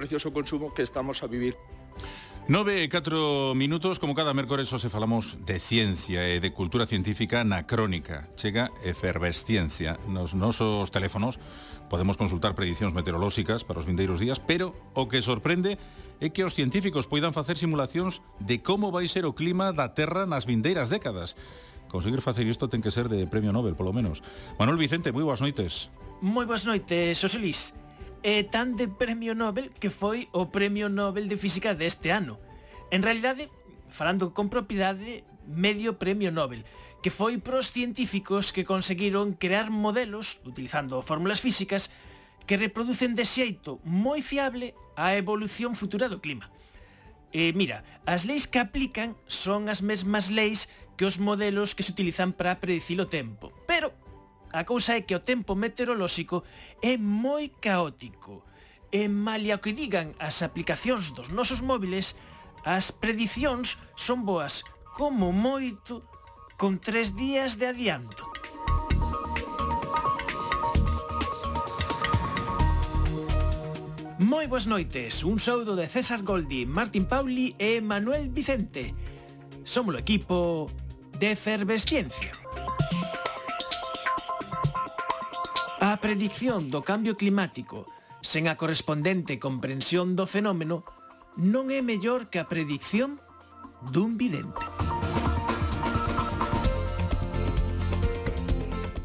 precioso consumo que estamos a vivir. 9 e 4 minutos, como cada mércores, se falamos de ciencia e de cultura científica na crónica. Chega efervesciencia. Nos nosos teléfonos podemos consultar predicións meteorolóxicas para os vindeiros días, pero o que sorprende é que os científicos poidan facer simulacións de como vai ser o clima da Terra nas vindeiras décadas. Conseguir facer isto ten que ser de premio Nobel, polo menos. Manuel Vicente, moi boas noites. Moi boas noites, José Luis e tan de premio Nobel que foi o premio Nobel de Física deste ano. En realidade, falando con propiedade, medio premio Nobel, que foi pros científicos que conseguiron crear modelos, utilizando fórmulas físicas, que reproducen de xeito moi fiable a evolución futura do clima. E mira, as leis que aplican son as mesmas leis que os modelos que se utilizan para predicir o tempo, pero A cousa é que o tempo meteorolóxico é moi caótico e malia o que digan as aplicacións dos nosos móviles, as predicións son boas como moito con tres días de adianto. Moi boas noites, un saúdo de César Goldi, Martín Pauli e Manuel Vicente. Somos o equipo de Cervesciencia. A predicción do cambio climático sen a correspondente comprensión do fenómeno non é mellor que a predicción dun vidente.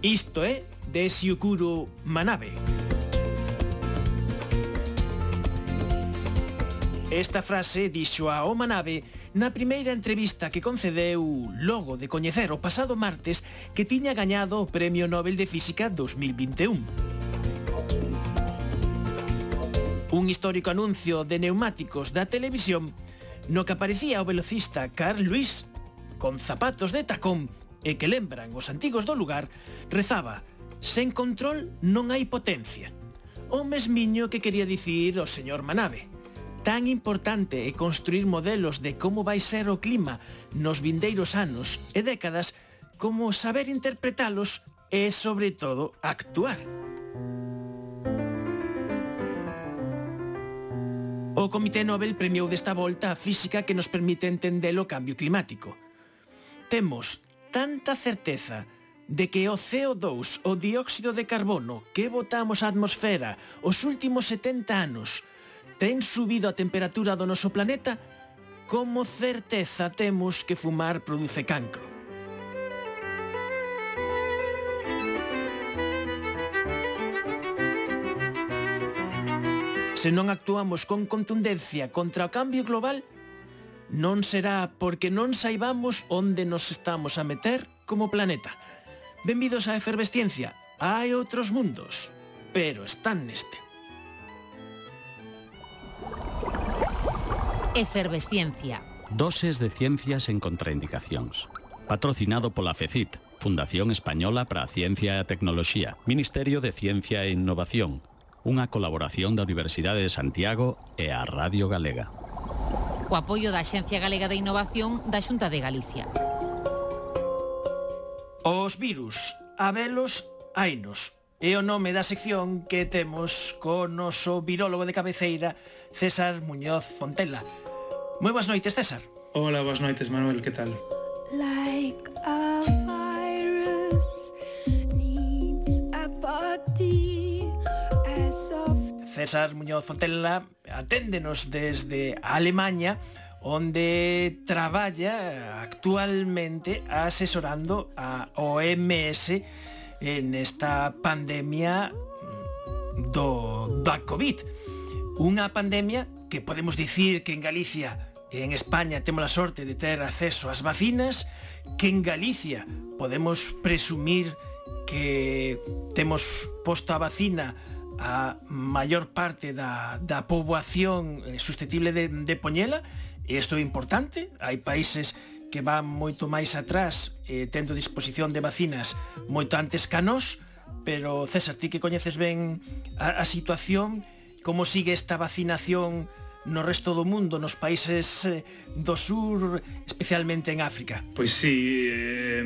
Isto é de Siukuro Manabe. Manabe. Esta frase dixo a Oma Nave na primeira entrevista que concedeu logo de coñecer o pasado martes que tiña gañado o Premio Nobel de Física 2021. Un histórico anuncio de neumáticos da televisión no que aparecía o velocista Carl Luis con zapatos de tacón e que lembran os antigos do lugar, rezaba Sen control non hai potencia. O mesmiño que quería dicir o señor Manabe tan importante é construir modelos de como vai ser o clima nos vindeiros anos e décadas como saber interpretalos e, sobre todo, actuar. O Comité Nobel premiou desta volta a física que nos permite entender o cambio climático. Temos tanta certeza de que o CO2, o dióxido de carbono que botamos á atmosfera os últimos 70 anos, ten subido a temperatura do noso planeta, como certeza temos que fumar produce cancro. Se non actuamos con contundencia contra o cambio global, non será porque non saibamos onde nos estamos a meter como planeta. Benvidos a Efervesciencia, hai outros mundos, pero están neste. Efervesciencia. Doses de ciencias en contraindicacións. Patrocinado pola FECIT, Fundación Española para a Ciencia e a Tecnoloxía, Ministerio de Ciencia e Innovación, unha colaboración da Universidade de Santiago e a Radio Galega. Co apoio da Xencia Galega de Innovación da Xunta de Galicia. Os virus, abelos, ainos. É o nome da sección que temos co noso virólogo de cabeceira, César Muñoz Fontela, Moi boas noites, César. Hola, boas noites, Manuel, que tal? Like a virus needs a body as of... César Muñoz Fontella aténdenos desde Alemanha onde traballa actualmente asesorando a OMS en esta pandemia do, da COVID. Unha pandemia que podemos dicir que en Galicia e en España temos a sorte de ter acceso ás vacinas, que en Galicia podemos presumir que temos posto a vacina a maior parte da, da poboación eh, susceptible de, de poñela, e isto é importante, hai países que van moito máis atrás eh, tendo disposición de vacinas moito antes que a nós, pero César, ti que coñeces ben a, a situación, como sigue esta vacinación no resto do mundo, nos países eh, do sur, especialmente en África? Pois sí, eh,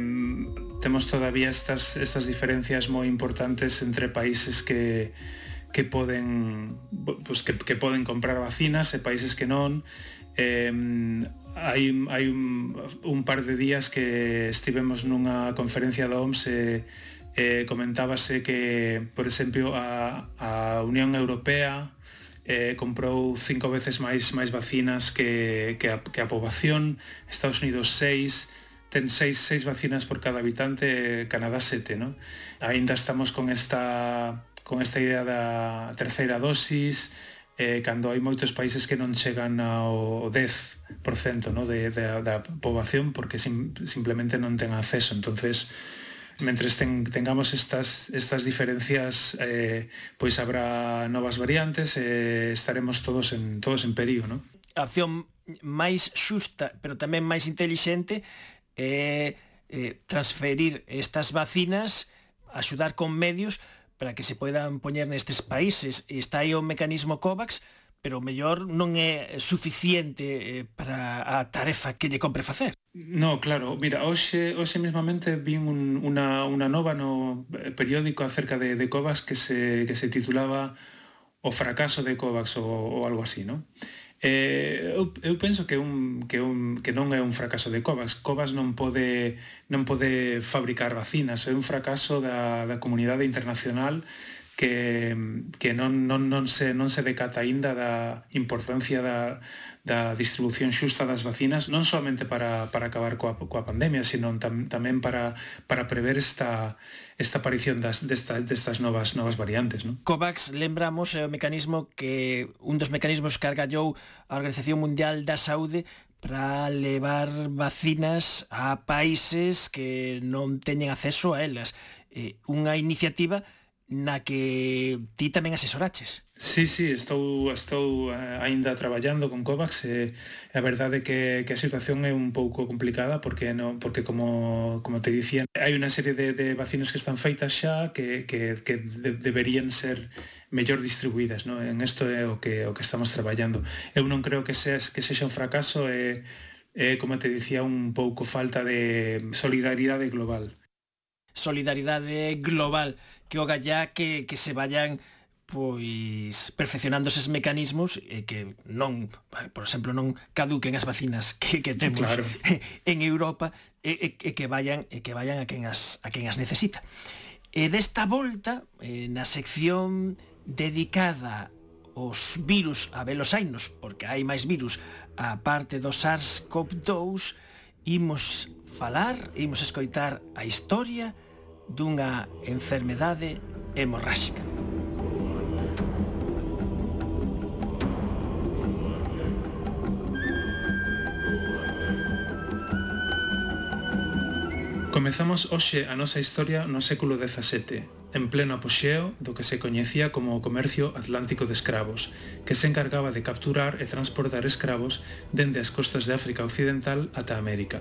temos todavía estas, estas diferencias moi importantes entre países que que poden pues, que, que poden comprar vacinas e países que non eh, hai, hai un, un par de días que estivemos nunha conferencia da OMS e eh, eh, comentábase que, por exemplo, a, a Unión Europea eh, comprou cinco veces máis máis vacinas que, que, a, que a poboación, Estados Unidos seis, ten seis, seis vacinas por cada habitante, Canadá sete, ¿no? Ainda estamos con esta, con esta idea da terceira dosis, eh, cando hai moitos países que non chegan ao 10% no, de, de, da poboación porque sim, simplemente non ten acceso. entonces mentres ten, tengamos estas, estas diferencias eh, pois habrá novas variantes e eh, estaremos todos en, todos en perigo, ¿no? A opción máis xusta, pero tamén máis intelixente é eh, transferir estas vacinas, axudar con medios para que se poidan poñer nestes países. Está aí o mecanismo COVAX, pero o mellor non é suficiente eh, para a tarefa que lle compre facer. No, claro, mira, hoxe, hoxe mesmamente vi un, una, una nova no periódico acerca de, de Covax que se, que se titulaba O fracaso de Covax ou, ou algo así, non? Eh, eu, eu penso que un que un que non é un fracaso de Covax. Covax non pode non pode fabricar vacinas, é un fracaso da da comunidade internacional que que non non non se non se decata aínda da importancia da da distribución xusta das vacinas non somente para, para acabar coa, coa pandemia, sino tam, tamén para, para prever esta, esta aparición das, desta, destas novas novas variantes. Non? COVAX, lembramos, é o mecanismo que un dos mecanismos que argallou a Organización Mundial da Saúde para levar vacinas a países que non teñen acceso a elas. Eh, unha iniciativa na que ti tamén asesoraches. Sí, sí, estou, estou eh, aínda traballando con COVAX e a verdade é que, que a situación é un pouco complicada porque no, porque como, como te dicía hai unha serie de, de vacinas que están feitas xa que, que, que de, deberían ser mellor distribuídas no? en isto é o que, o que estamos traballando. Eu non creo que, seas, que sexa un fracaso e, e como te dicía un pouco falta de solidaridade global. Solidaridade global. Que o gallá que, que se vayan pois perfeccionando eses mecanismos e que non, por exemplo, non caduquen as vacinas que, que temos claro. en Europa e, e, e que vayan e que vayan a quen as a quen as necesita. E desta volta, eh, na sección dedicada aos virus a velosainos, porque hai máis virus a parte do SARS-CoV-2, imos falar, imos escoitar a historia dunha enfermedade hemorráxica. Comezamos hoxe a nosa historia no século XVII, en pleno apoxeo do que se coñecía como o comercio atlántico de escravos, que se encargaba de capturar e transportar escravos dende as costas de África Occidental ata América.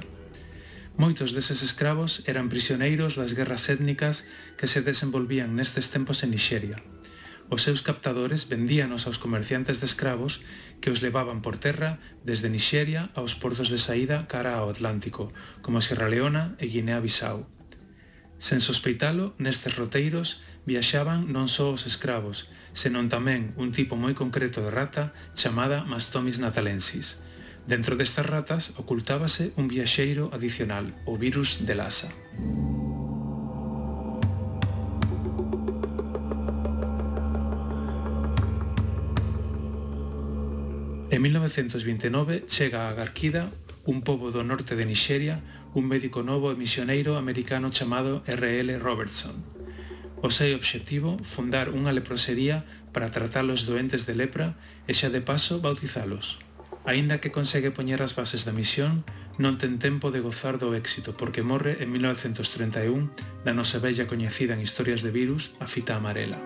Moitos deses escravos eran prisioneiros das guerras étnicas que se desenvolvían nestes tempos en Nixeria. Os seus captadores vendíanos aos comerciantes de escravos que os levaban por terra desde Nixeria aos portos de saída cara ao Atlántico, como Sierra Leona e Guinea-Bissau. Sen sospeitalo, nestes roteiros viaxaban non só os escravos, senón tamén un tipo moi concreto de rata chamada Mastomis natalensis. Dentro destas ratas ocultábase un viaxeiro adicional, o virus de Lassa. En 1929 chega a Garquida, un pobo do norte de Nixeria, un médico novo e misioneiro americano chamado R.L. Robertson. O seu obxectivo, fundar unha leprosería para tratar os doentes de lepra e xa de paso bautizalos. Aínda que consegue poñer as bases da misión, non ten tempo de gozar do éxito porque morre en 1931 da nosa bella coñecida en historias de virus a fita amarela.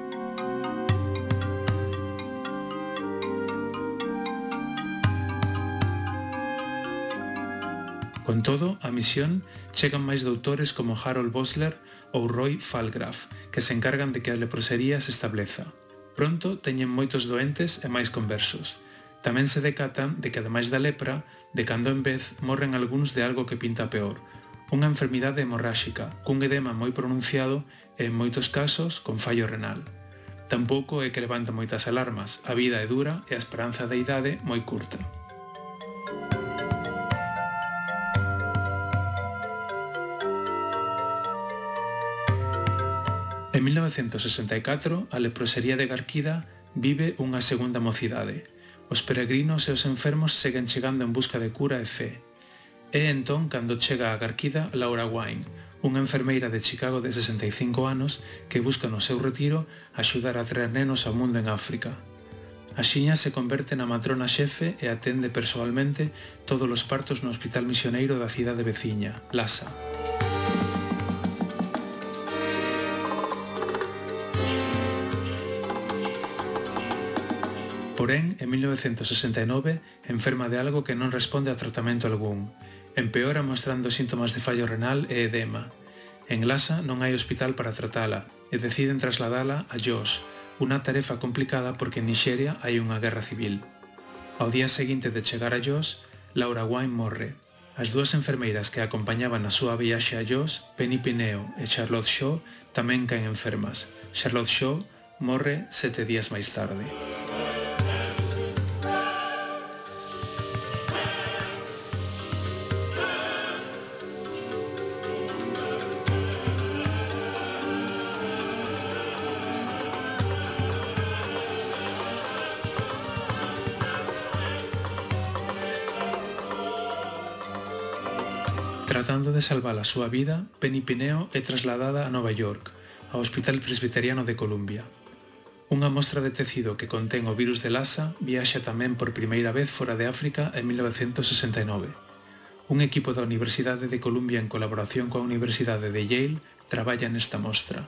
Con todo, a misión chegan máis doutores como Harold Bosler ou Roy Falgraf, que se encargan de que a leprosería se estableza. Pronto teñen moitos doentes e máis conversos. Tamén se decatan de que ademais da lepra, de cando en vez morren algúns de algo que pinta peor, unha enfermidade hemorráxica, cun edema moi pronunciado e en moitos casos con fallo renal. Tampouco é que levanta moitas alarmas, a vida é dura e a esperanza de idade moi curta. 1964, a leprosería de Garquida vive unha segunda mocidade. Os peregrinos e os enfermos seguen chegando en busca de cura e fe. É entón cando chega a Garquida Laura Wine, unha enfermeira de Chicago de 65 anos que busca no seu retiro axudar a traer nenos ao mundo en África. A xiña se converte na matrona xefe e atende persoalmente todos os partos no Hospital Misioneiro da cidade veciña, Lhasa. Porén, en 1969 enferma de algo que non responde a tratamento algún. Empeora mostrando síntomas de fallo renal e edema. En Lhasa non hai hospital para tratala e deciden trasladala a Jos, unha tarefa complicada porque en Nixeria hai unha guerra civil. Ao día seguinte de chegar a Jos, Laura Wine morre. As dúas enfermeiras que a acompañaban a súa viaxe a Jos, Penny Pineo e Charlotte Shaw, tamén caen enfermas. Charlotte Shaw morre sete días máis tarde. Tratando de salvar a súa vida, Penny Pineo é trasladada a Nova York, ao Hospital Presbiteriano de Columbia. Unha mostra de tecido que contén o virus de Lassa viaxa tamén por primeira vez fora de África en 1969. Un equipo da Universidade de Columbia en colaboración coa Universidade de Yale traballa nesta mostra.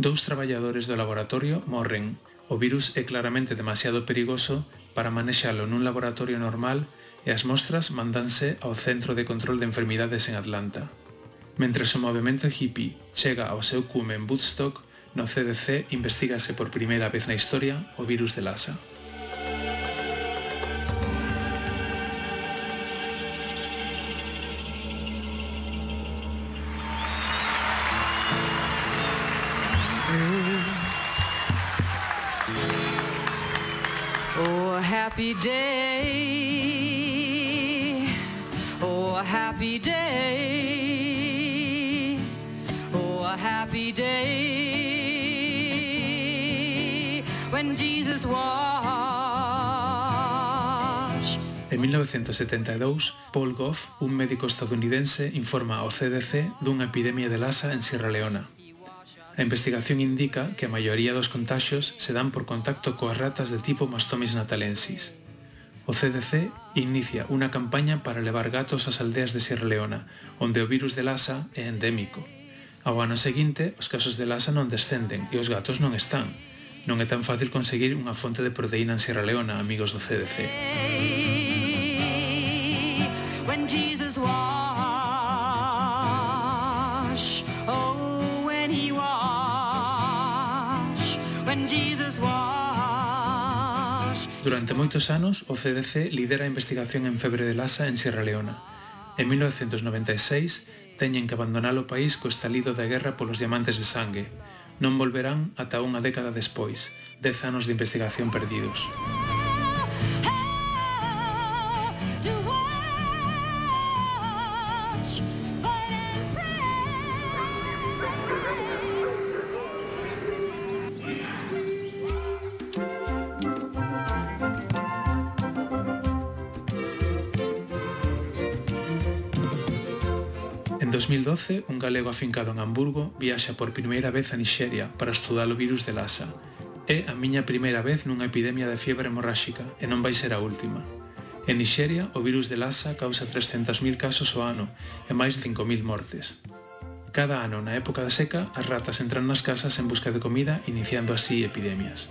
Dous traballadores do laboratorio morren. O virus é claramente demasiado perigoso para manexalo nun laboratorio normal e as mostras mandanse ao Centro de Control de Enfermidades en Atlanta. Mentre o movimento hippie chega ao seu cume en Woodstock, no CDC investigase por primeira vez na historia o virus de Lassa. Oh, happy day. 1972, Paul Goff, un médico estadounidense, informa ao CDC dunha epidemia de lasa en Sierra Leona. A investigación indica que a maioría dos contaxios se dan por contacto coas ratas de tipo Mastomis natalensis. O CDC inicia unha campaña para levar gatos ás aldeas de Sierra Leona, onde o virus de lasa é endémico. Ao ano seguinte, os casos de lasa non descenden e os gatos non están. Non é tan fácil conseguir unha fonte de proteína en Sierra Leona, amigos do CDC. Durante moitos anos, o CDC lidera a investigación en febre de lasa en Sierra Leona. En 1996, teñen que abandonar o país co estalido da guerra polos diamantes de sangue. Non volverán ata unha década despois, dez anos de investigación perdidos. 2012, un galego afincado en Hamburgo viaxa por primeira vez a Nixeria para estudar o virus de Lassa. É a miña primeira vez nunha epidemia de fiebre hemorráxica e non vai ser a última. En Nixeria, o virus de Lassa causa 300.000 casos ao ano e máis de 5.000 mortes. Cada ano, na época da seca, as ratas entran nas casas en busca de comida, iniciando así epidemias.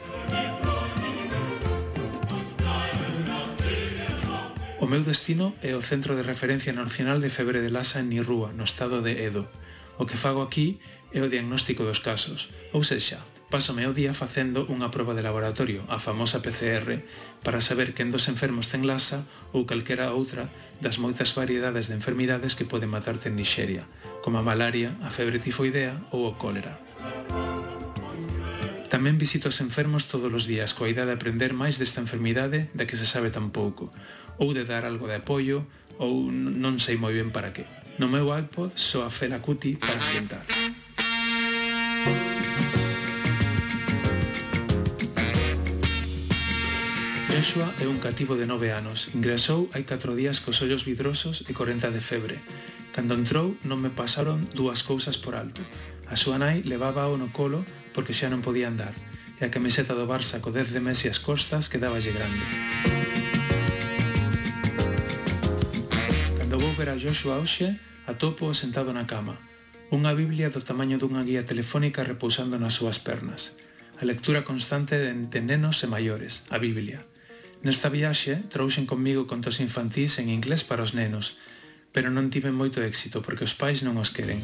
meu destino é o Centro de Referencia Nacional de Febre de Lasa en Nirrúa, no estado de Edo. O que fago aquí é o diagnóstico dos casos, ou sexa, pásome o día facendo unha proba de laboratorio, a famosa PCR, para saber quen dos enfermos ten lasa ou calquera outra das moitas variedades de enfermidades que poden matarte en Nixeria, como a malaria, a febre tifoidea ou o cólera. Tamén visito os enfermos todos os días coa idea de aprender máis desta enfermidade da que se sabe tan pouco, ou de dar algo de apoio ou non sei moi ben para que. No meu iPod só a Fela Cuti para ambientar. Joshua é un cativo de nove anos. Ingresou hai catro días cos ollos vidrosos e 40 de febre. Cando entrou non me pasaron dúas cousas por alto. A súa nai levaba o no colo porque xa non podía andar e a camiseta do Barça co 10 de Messi as costas quedaballe grande. ver a Joshua hoxe, atopo sentado na cama. Unha Biblia do tamaño dunha guía telefónica repousando nas súas pernas. A lectura constante de entre nenos e maiores, a Biblia. Nesta viaxe, trouxen comigo contos infantís en inglés para os nenos, pero non tiven moito éxito porque os pais non os queren.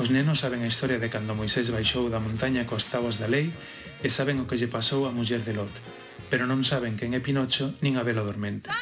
Os nenos saben a historia de cando Moisés baixou da montaña coas tabas da lei e saben o que lle pasou a muller de Lot, pero non saben quen é Pinocho nin a Bela Dormente.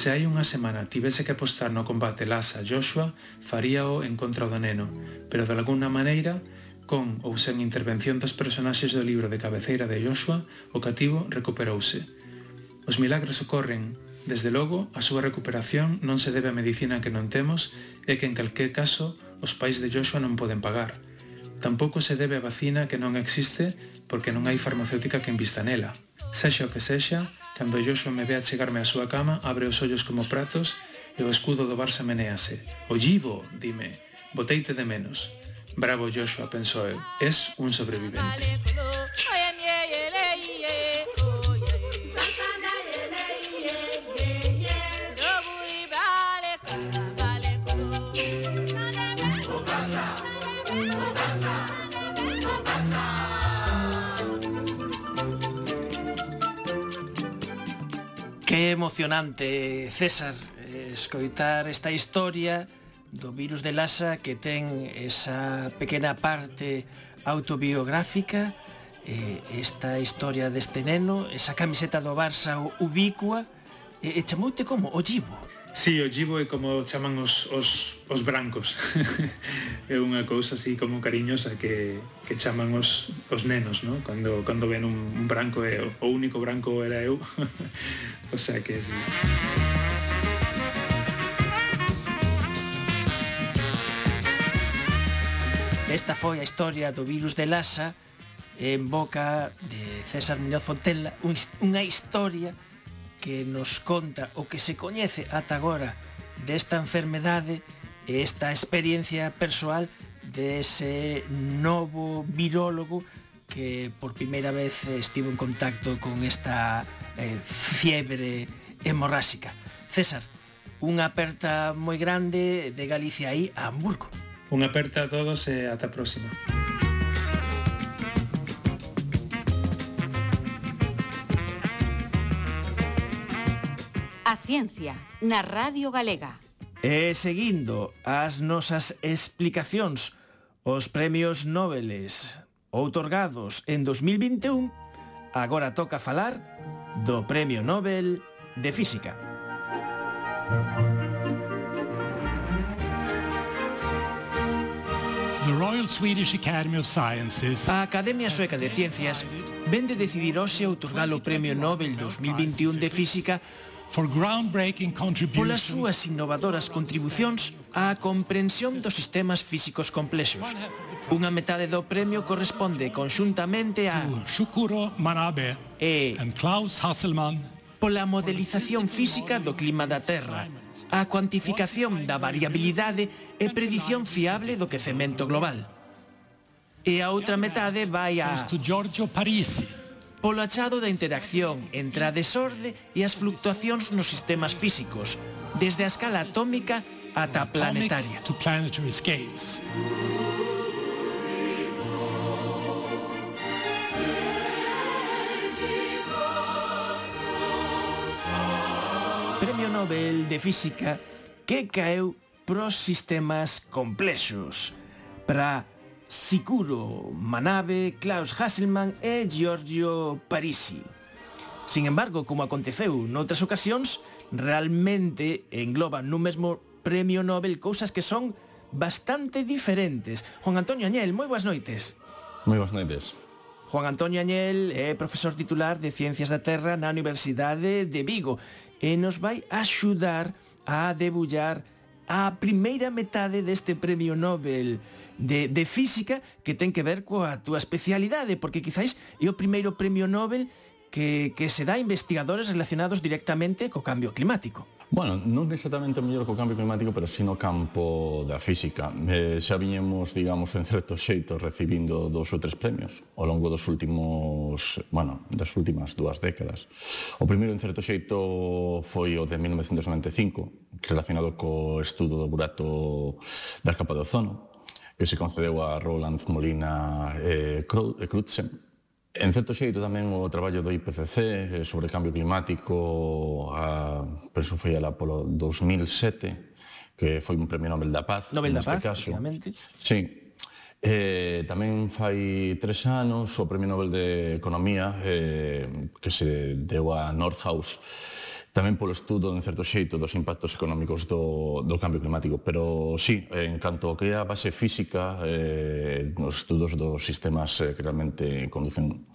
Se hai unha semana tivese que apostar no combate Lasa-Joshua, faríao en contra do neno, pero de alguna maneira, con ou sen intervención das personaxes do libro de cabeceira de Joshua, o cativo recuperouse. Os milagres ocorren, desde logo, a súa recuperación non se debe á medicina que non temos e que en calquer caso os pais de Joshua non poden pagar. Tampouco se debe a vacina que non existe porque non hai farmacéutica que invista nela. Sexa o que sexa, Cando Joshua me ve a chegarme á súa cama, abre os ollos como pratos e o escudo do Barça menease. Ollivo, dime, boteite de menos. Bravo Joshua, pensou eu, es un sobrevivente. Emocionante, César, eh, escoitar esta historia do virus de Lassa que ten esa pequena parte autobiográfica, eh, esta historia deste neno, esa camiseta do Barça ubicua, e, e chamoute como? Ollivo. Sí, o gibo é como chaman os, os, os brancos É unha cousa así como cariñosa que, que chaman os, os nenos, ¿no? Cando, cando ven un, un branco, é, o único branco era eu O sea que sí. Esta foi a historia do virus de Lassa en boca de César Muñoz Fontella, unha historia que que nos conta o que se coñece ata agora desta enfermedade e esta experiencia persoal dese novo virólogo que por primeira vez estivo en contacto con esta eh, fiebre hemorrásica. César, unha aperta moi grande de Galicia aí a Hamburgo. Unha aperta a todos e ata a próxima. ciencia na Radio Galega. E seguindo as nosas explicacións, os premios Nobeles outorgados en 2021, agora toca falar do Premio Nobel de Física. The Royal Swedish Academy of Sciences. A Academia Sueca de Ciencias vende decidir hoxe outorgar o Premio Nobel 2021 de Física polas súas innovadoras contribucións á comprensión dos sistemas físicos complexos. Unha metade do premio corresponde conxuntamente a Shukuro Manabe e Klaus Hasselmann pola modelización física do clima da Terra, a cuantificación da variabilidade e predición fiable do quecemento global. E a outra metade vai a Giorgio Parisi polo achado da interacción entre a desorde e as fluctuacións nos sistemas físicos, desde a escala atómica ata a planetaria. Premio Nobel de Física que caeu pros sistemas complexos para Sikuro Manabe, Klaus Hasselmann e Giorgio Parisi. Sin embargo, como aconteceu noutras ocasións, realmente engloban nun mesmo premio Nobel cousas que son bastante diferentes. Juan Antonio Añel, moi boas noites. Moi boas noites. Juan Antonio Añel é profesor titular de Ciencias da Terra na Universidade de Vigo e nos vai axudar a debullar a primeira metade deste premio Nobel de, de física que ten que ver coa túa especialidade, porque quizáis é o primeiro premio Nobel que, que se dá a investigadores relacionados directamente co cambio climático. Bueno, non exactamente mellor co cambio climático, pero sino campo da física. Eh, xa viñemos, digamos, en certo xeito recibindo dous ou tres premios ao longo dos últimos, bueno, das últimas dúas décadas. O primeiro en certo xeito foi o de 1995, relacionado co estudo do burato da capa de ozono, que se concedeu a Roland Molina eh, eh, Crutzen. En certo xeito tamén o traballo do IPCC eh, sobre cambio climático a, penso foi ala polo 2007 que foi un premio Nobel da Paz Nobel da Paz, caso. Sí, Eh, tamén fai tres anos o Premio Nobel de Economía eh, que se deu a Northhouse tamén polo estudo, en certo xeito, dos impactos económicos do, do cambio climático. Pero sí, en canto que a base física, eh, nos estudos dos sistemas eh, que realmente conducen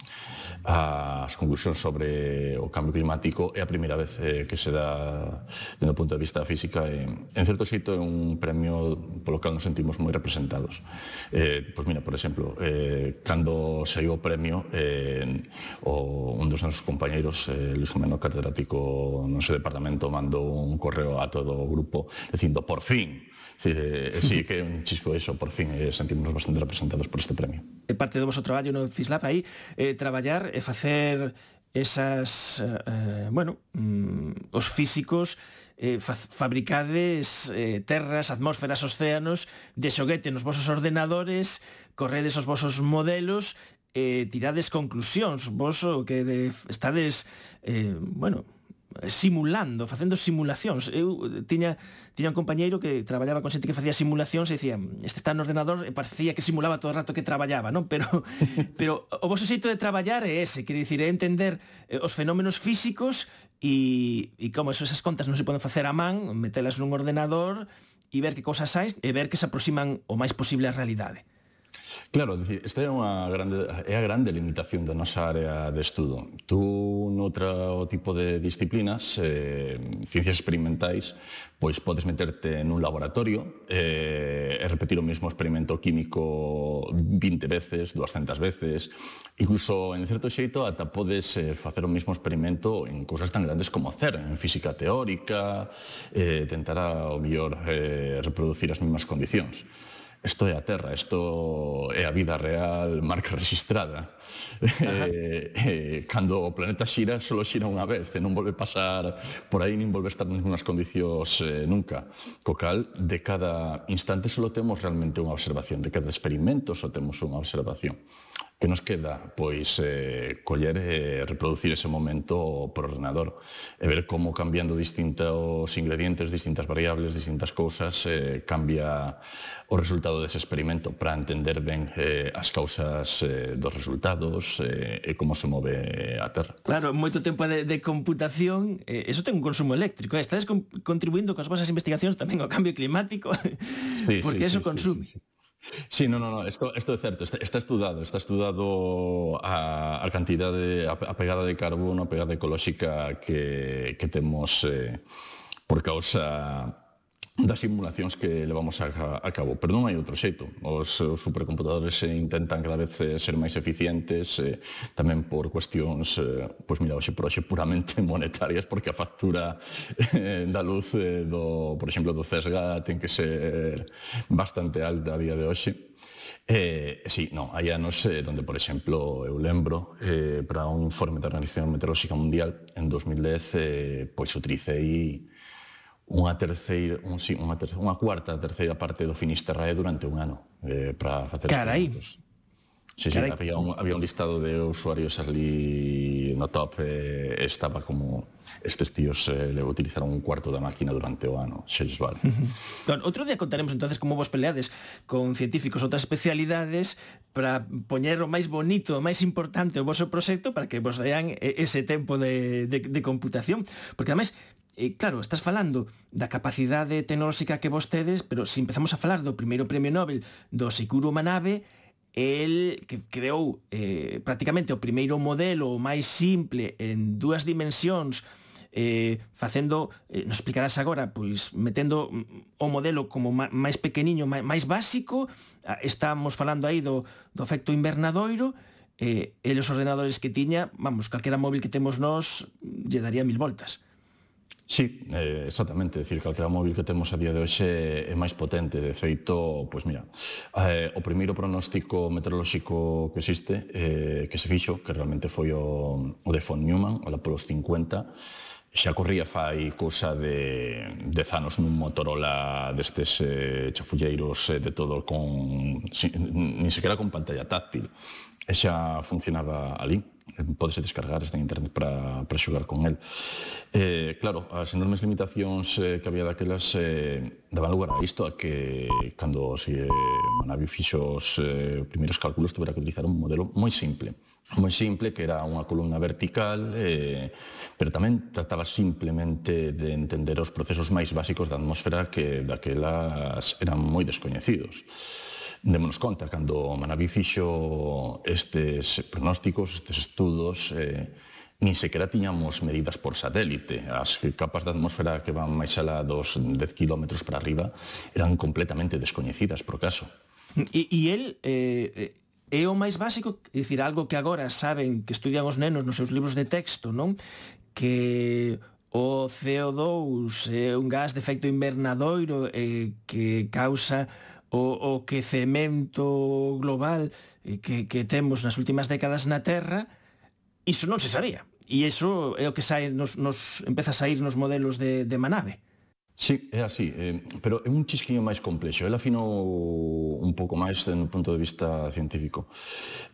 as conclusións sobre o cambio climático é a primeira vez eh, que se dá dentro do punto de vista física. E, en certo xeito é un premio polo cal nos sentimos moi representados. Eh, pois mira, por exemplo eh, cando saiu o premio eh, o, un dos nosos compañeiros eh, Luis Jimeno catedrático no seu departamento mandou un correo a todo o grupo dicindo por fin E, eh, sí, que é un chisco eso, por fin eh, sentimos bastante representados por este premio. E parte do vosso traballo no FISLAB aí, eh, traballar e eh, facer esas, eh, bueno, mm, os físicos eh, fa fabricades eh, terras, atmósferas, océanos de xoguete nos vosos ordenadores, corredes os vosos modelos, eh, tirades conclusións, vos o que de, estades, eh, bueno, simulando, facendo simulacións. Eu eh, tiña tiña un compañeiro que traballaba con xente que facía simulacións e dicía, este está no ordenador e parecía que simulaba todo o rato que traballaba, non? Pero pero o vosso xeito de traballar é ese, quere dicir, é entender eh, os fenómenos físicos e, e como eso, esas contas non se poden facer a man, metelas nun ordenador e ver que cousas hai e ver que se aproximan o máis posible á realidade. Claro, dicir, esta é unha grande, é a grande limitación da nosa área de estudo. Tú, noutra o tipo de disciplinas, eh, ciencias experimentais, pois podes meterte nun laboratorio eh, e repetir o mesmo experimento químico 20 veces, 200 veces, incluso, en certo xeito, ata podes eh, facer o mesmo experimento en cousas tan grandes como o CERN, en física teórica, eh, tentará o mellor eh, reproducir as mesmas condicións. Isto é a terra, isto é a vida real marca registrada. Eh, eh, cando o planeta xira, só xira unha vez, e non volve pasar por aí, nin volve estar nas condicións eh, nunca. Co cal, de cada instante só temos realmente unha observación, de cada experimento só temos unha observación. Que nos queda? Pois eh, coller e eh, reproducir ese momento por ordenador e ver como cambiando distintos ingredientes, distintas variables, distintas cousas, eh, cambia o resultado dese experimento para entender ben eh, as causas eh, dos resultados eh, e como se move a Terra. Claro, moito tempo de, de computación, eh, eso ten un consumo eléctrico, eh? estades con, contribuindo coas vosas investigacións tamén ao cambio climático, sí, porque sí, eso sí, consume. Sí, sí, sí. Sí, no, no, no, isto, isto é certo, está, está estudado, está estudado a, a cantidade, a, a pegada de carbono, a pegada ecolóxica que, que temos eh, por causa das simulacións que levamos a, a cabo. Pero non hai outro xeito. Os, os supercomputadores eh, intentan cada vez eh, ser máis eficientes, eh, tamén por cuestións, eh, pois mira, hoxe por hoxe puramente monetarias, porque a factura eh, da luz eh, do, por exemplo, do CESGA ten que ser bastante alta a día de hoxe. Eh, sí, non, hai anos eh, donde, por exemplo, eu lembro eh, para un informe da Organización Meteorolóxica Mundial en 2010, eh, pois utricei unha terceira, un, sí, unha, terceira, unha cuarta, terceira parte do Finisterrae durante un ano eh, para facer Carai. experimentos. Sí, Carai. había un, había un listado de usuarios ali no top eh, estaba como estes tíos eh, le utilizaron un cuarto da máquina durante o ano, xes vale. Don, outro día contaremos entonces como vos peleades con científicos outras especialidades para poñer o máis bonito, o máis importante o voso proxecto para que vos dean eh, ese tempo de, de, de computación, porque ademais E claro, estás falando da capacidade tecnolóxica que vos tedes, pero se empezamos a falar do primeiro premio Nobel do Sikuro Manabe, el que creou eh, prácticamente o primeiro modelo máis simple en dúas dimensións eh, facendo, eh, nos explicarás agora, pois metendo o modelo como máis pequeniño, máis básico, estamos falando aí do, do efecto invernadoiro, eh, e os ordenadores que tiña, vamos, calquera móvil que temos nós, lle daría mil voltas. Sí, eh, exactamente, decir, calquera móvil que temos a día de hoxe é máis potente, de feito, pois mira, eh, o primeiro pronóstico meteorolóxico que existe, eh, que se fixo, que realmente foi o, o de von Neumann, o da polos 50, xa corría fai cousa de 10 anos nun Motorola destes eh, chafulleiros eh, de todo con, sin, nin sequera con pantalla táctil, e xa funcionaba ali Eh, podese descargar este internet para, para xogar con el. Eh, claro, as enormes limitacións eh, que había daquelas eh, daban lugar a isto, a que cando se eh, Manavi fixo os eh, primeiros cálculos tuvera que utilizar un modelo moi simple moi simple, que era unha columna vertical, eh, pero tamén trataba simplemente de entender os procesos máis básicos da atmosfera que daquelas eran moi descoñecidos. Démonos conta, cando Manaví fixo estes pronósticos, estes estudos, eh, nin sequera tiñamos medidas por satélite. As capas da atmósfera que van máis alá dos 10 km para arriba eran completamente descoñecidas, por caso. E, e el eh, é o máis básico, é dicir, algo que agora saben que estudian os nenos nos seus libros de texto, non? Que o CO2 é un gas de efecto invernadoiro eh, que causa o, o quecemento global eh, que, que temos nas últimas décadas na Terra, iso non se sabía. E iso é o que sai, nos, nos, empeza a sair nos modelos de, de Manabe. Sí, é así, eh, pero é un chisquiño máis complexo. El afinou un pouco máis no punto de vista científico.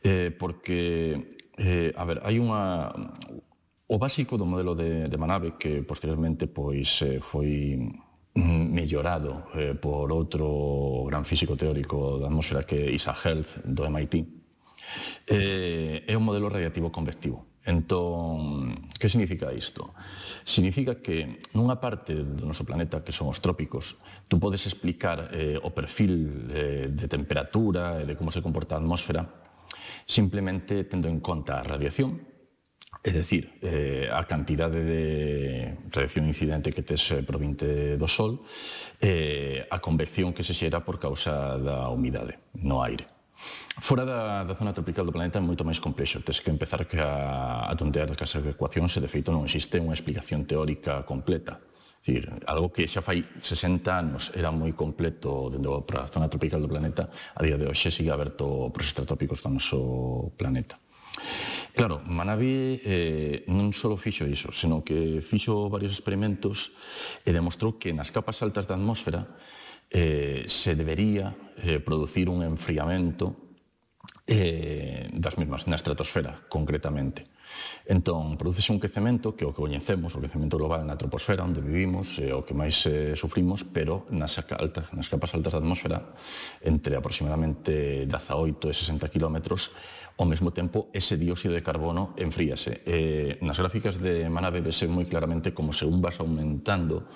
Eh, porque, eh, a ver, hai unha... O básico do modelo de, de Manabe, que posteriormente pois eh, foi mellorado eh, por outro gran físico teórico da atmosfera que é Isaac Health do MIT, eh, é un modelo radiativo convectivo. Entón, que significa isto? Significa que nunha parte do noso planeta, que son os trópicos, tú podes explicar eh, o perfil eh, de temperatura e de como se comporta a atmósfera simplemente tendo en conta a radiación É dicir, eh, a cantidade de reacción incidente que tes eh, provinte do sol, eh, a convección que se xera por causa da humidade no aire. Fora da, da zona tropical do planeta é moito máis complexo. Tes que empezar a, a tontear das ecuacións e, de feito, non existe unha explicación teórica completa Dicir, algo que xa fai 60 anos era moi completo dentro para a zona tropical do planeta, a día de hoxe sigue aberto para os estratópicos do noso planeta. Claro, Manabe eh, non só fixo iso, senón que fixo varios experimentos e demostrou que nas capas altas da atmósfera eh, se debería eh, producir un enfriamento eh, das mesmas, na estratosfera, concretamente. Entón, produce un quecemento que o que coñecemos, o quecemento global na troposfera, onde vivimos, é o que máis eh, sufrimos, pero nas, altas, nas capas altas da atmosfera, entre aproximadamente 18 e 60 kilómetros, ao mesmo tempo ese dióxido de carbono enfríase. Eh, nas gráficas de Manabe vese moi claramente como según vas aumentando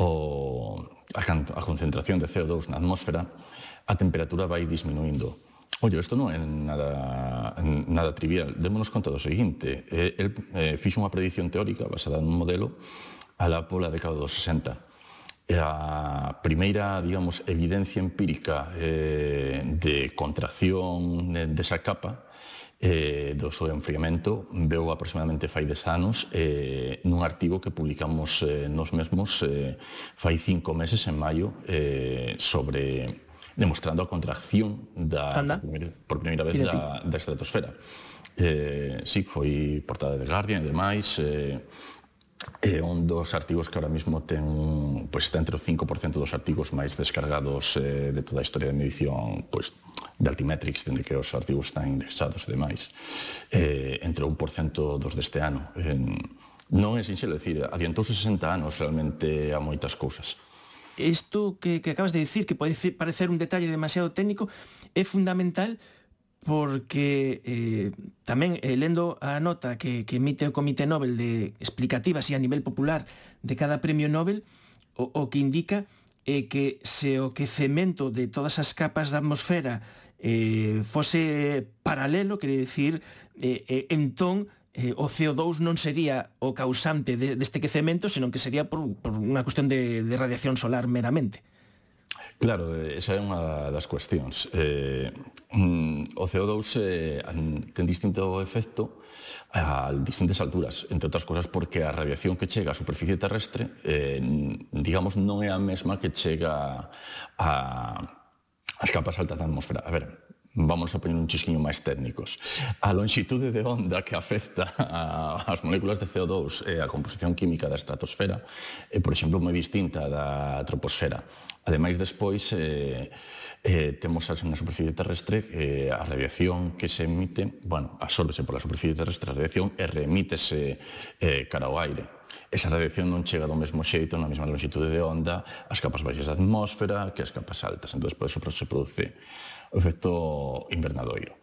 o, a, a concentración de CO2 na atmósfera, a temperatura vai disminuindo. Ollo, isto non é nada, nada trivial. Démonos conta do seguinte. Eh, el eh, fixo unha predición teórica basada nun modelo a la pola década dos 60 a primeira, digamos, evidencia empírica eh, de contracción desa capa eh, do seu enfriamento veu aproximadamente fai des anos eh, nun artigo que publicamos eh, nos mesmos eh, fai cinco meses en maio eh, sobre demostrando a contracción da, Anda. da primeira, por primeira vez da, da estratosfera. Eh, sí, foi portada de Guardian e demais, eh, é un dos artigos que ahora mismo ten un, pois está entre o 5% dos artigos máis descargados eh, de toda a historia de medición pois, de Altimetrics, dende que os artigos están indexados e demais. Eh, entre o 1% dos deste ano. En, non é sinxelo, decir, adiantouse 60 anos realmente a moitas cousas. Isto que, que acabas de dicir, que pode parecer un detalle demasiado técnico, é fundamental porque eh, tamén eh, lendo a nota que, que emite o Comité Nobel de explicativas e a nivel popular de cada premio Nobel, o, o que indica é eh, que se o quecemento de todas as capas da atmosfera eh, fose paralelo, quere dicir, eh, eh, entón eh, o CO2 non sería o causante de, deste quecemento, senón que sería por, por unha cuestión de, de radiación solar meramente. Claro, esa é unha das cuestións. Eh, mm, o CO2 eh, ten distinto efecto a distintas alturas, entre outras cosas porque a radiación que chega á superficie terrestre eh, digamos non é a mesma que chega a, as capas altas da atmosfera. A ver, vamos a poñer un chisquiño máis técnicos. A longitude de onda que afecta ás moléculas de CO2 e eh, a composición química da estratosfera é, por exemplo, moi distinta da troposfera. Ademais, despois, eh, eh, temos na superficie terrestre eh, a radiación que se emite, bueno, absorbese pola superficie terrestre a radiación e remítese eh, cara ao aire. Esa radiación non chega do mesmo xeito, na mesma longitude de onda, as capas baixas da atmósfera que as capas altas. Entón, por eso se produce o efecto invernadoiro.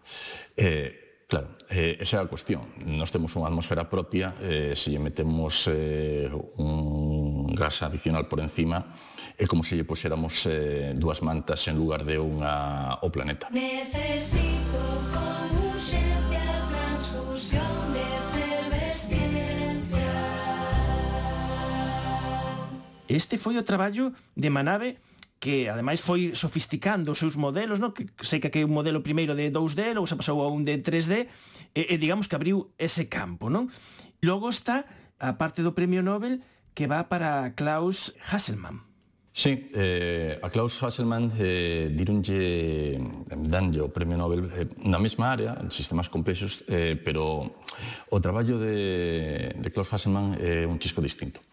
Eh, Claro, eh, esa é a cuestión. Nos temos unha atmosfera propia, eh, se lle metemos eh, un gas adicional por encima, é como se lle puxéramos eh, dúas mantas en lugar de unha o planeta. Necesito con urgencia transfusión de efervesciencia. Este foi o traballo de Manabe que ademais foi sofisticando os seus modelos, no? que sei que aquei un modelo primeiro de 2D, logo se pasou a un de 3D, e, e digamos que abriu ese campo, non? Logo está a parte do Premio Nobel que va para Klaus Hasselmann. Sí, eh, a Klaus Hasselmann eh, dirunlle, eh, danlle o Premio Nobel eh, na mesma área, sistemas complexos, eh, pero o traballo de, de Klaus Hasselmann é un chisco distinto.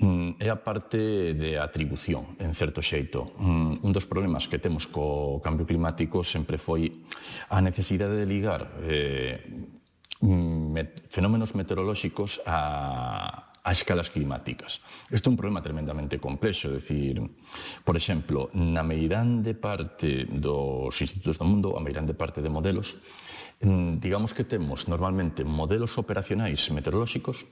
Mm, é a parte de atribución, en certo xeito. Mm, un dos problemas que temos co cambio climático sempre foi a necesidade de ligar eh, mm, met, fenómenos meteorolóxicos a, a escalas climáticas. Isto é un problema tremendamente complexo, é dicir, por exemplo, na meirande parte dos institutos do mundo, a meirande parte de modelos, mm, digamos que temos normalmente modelos operacionais meteorolóxicos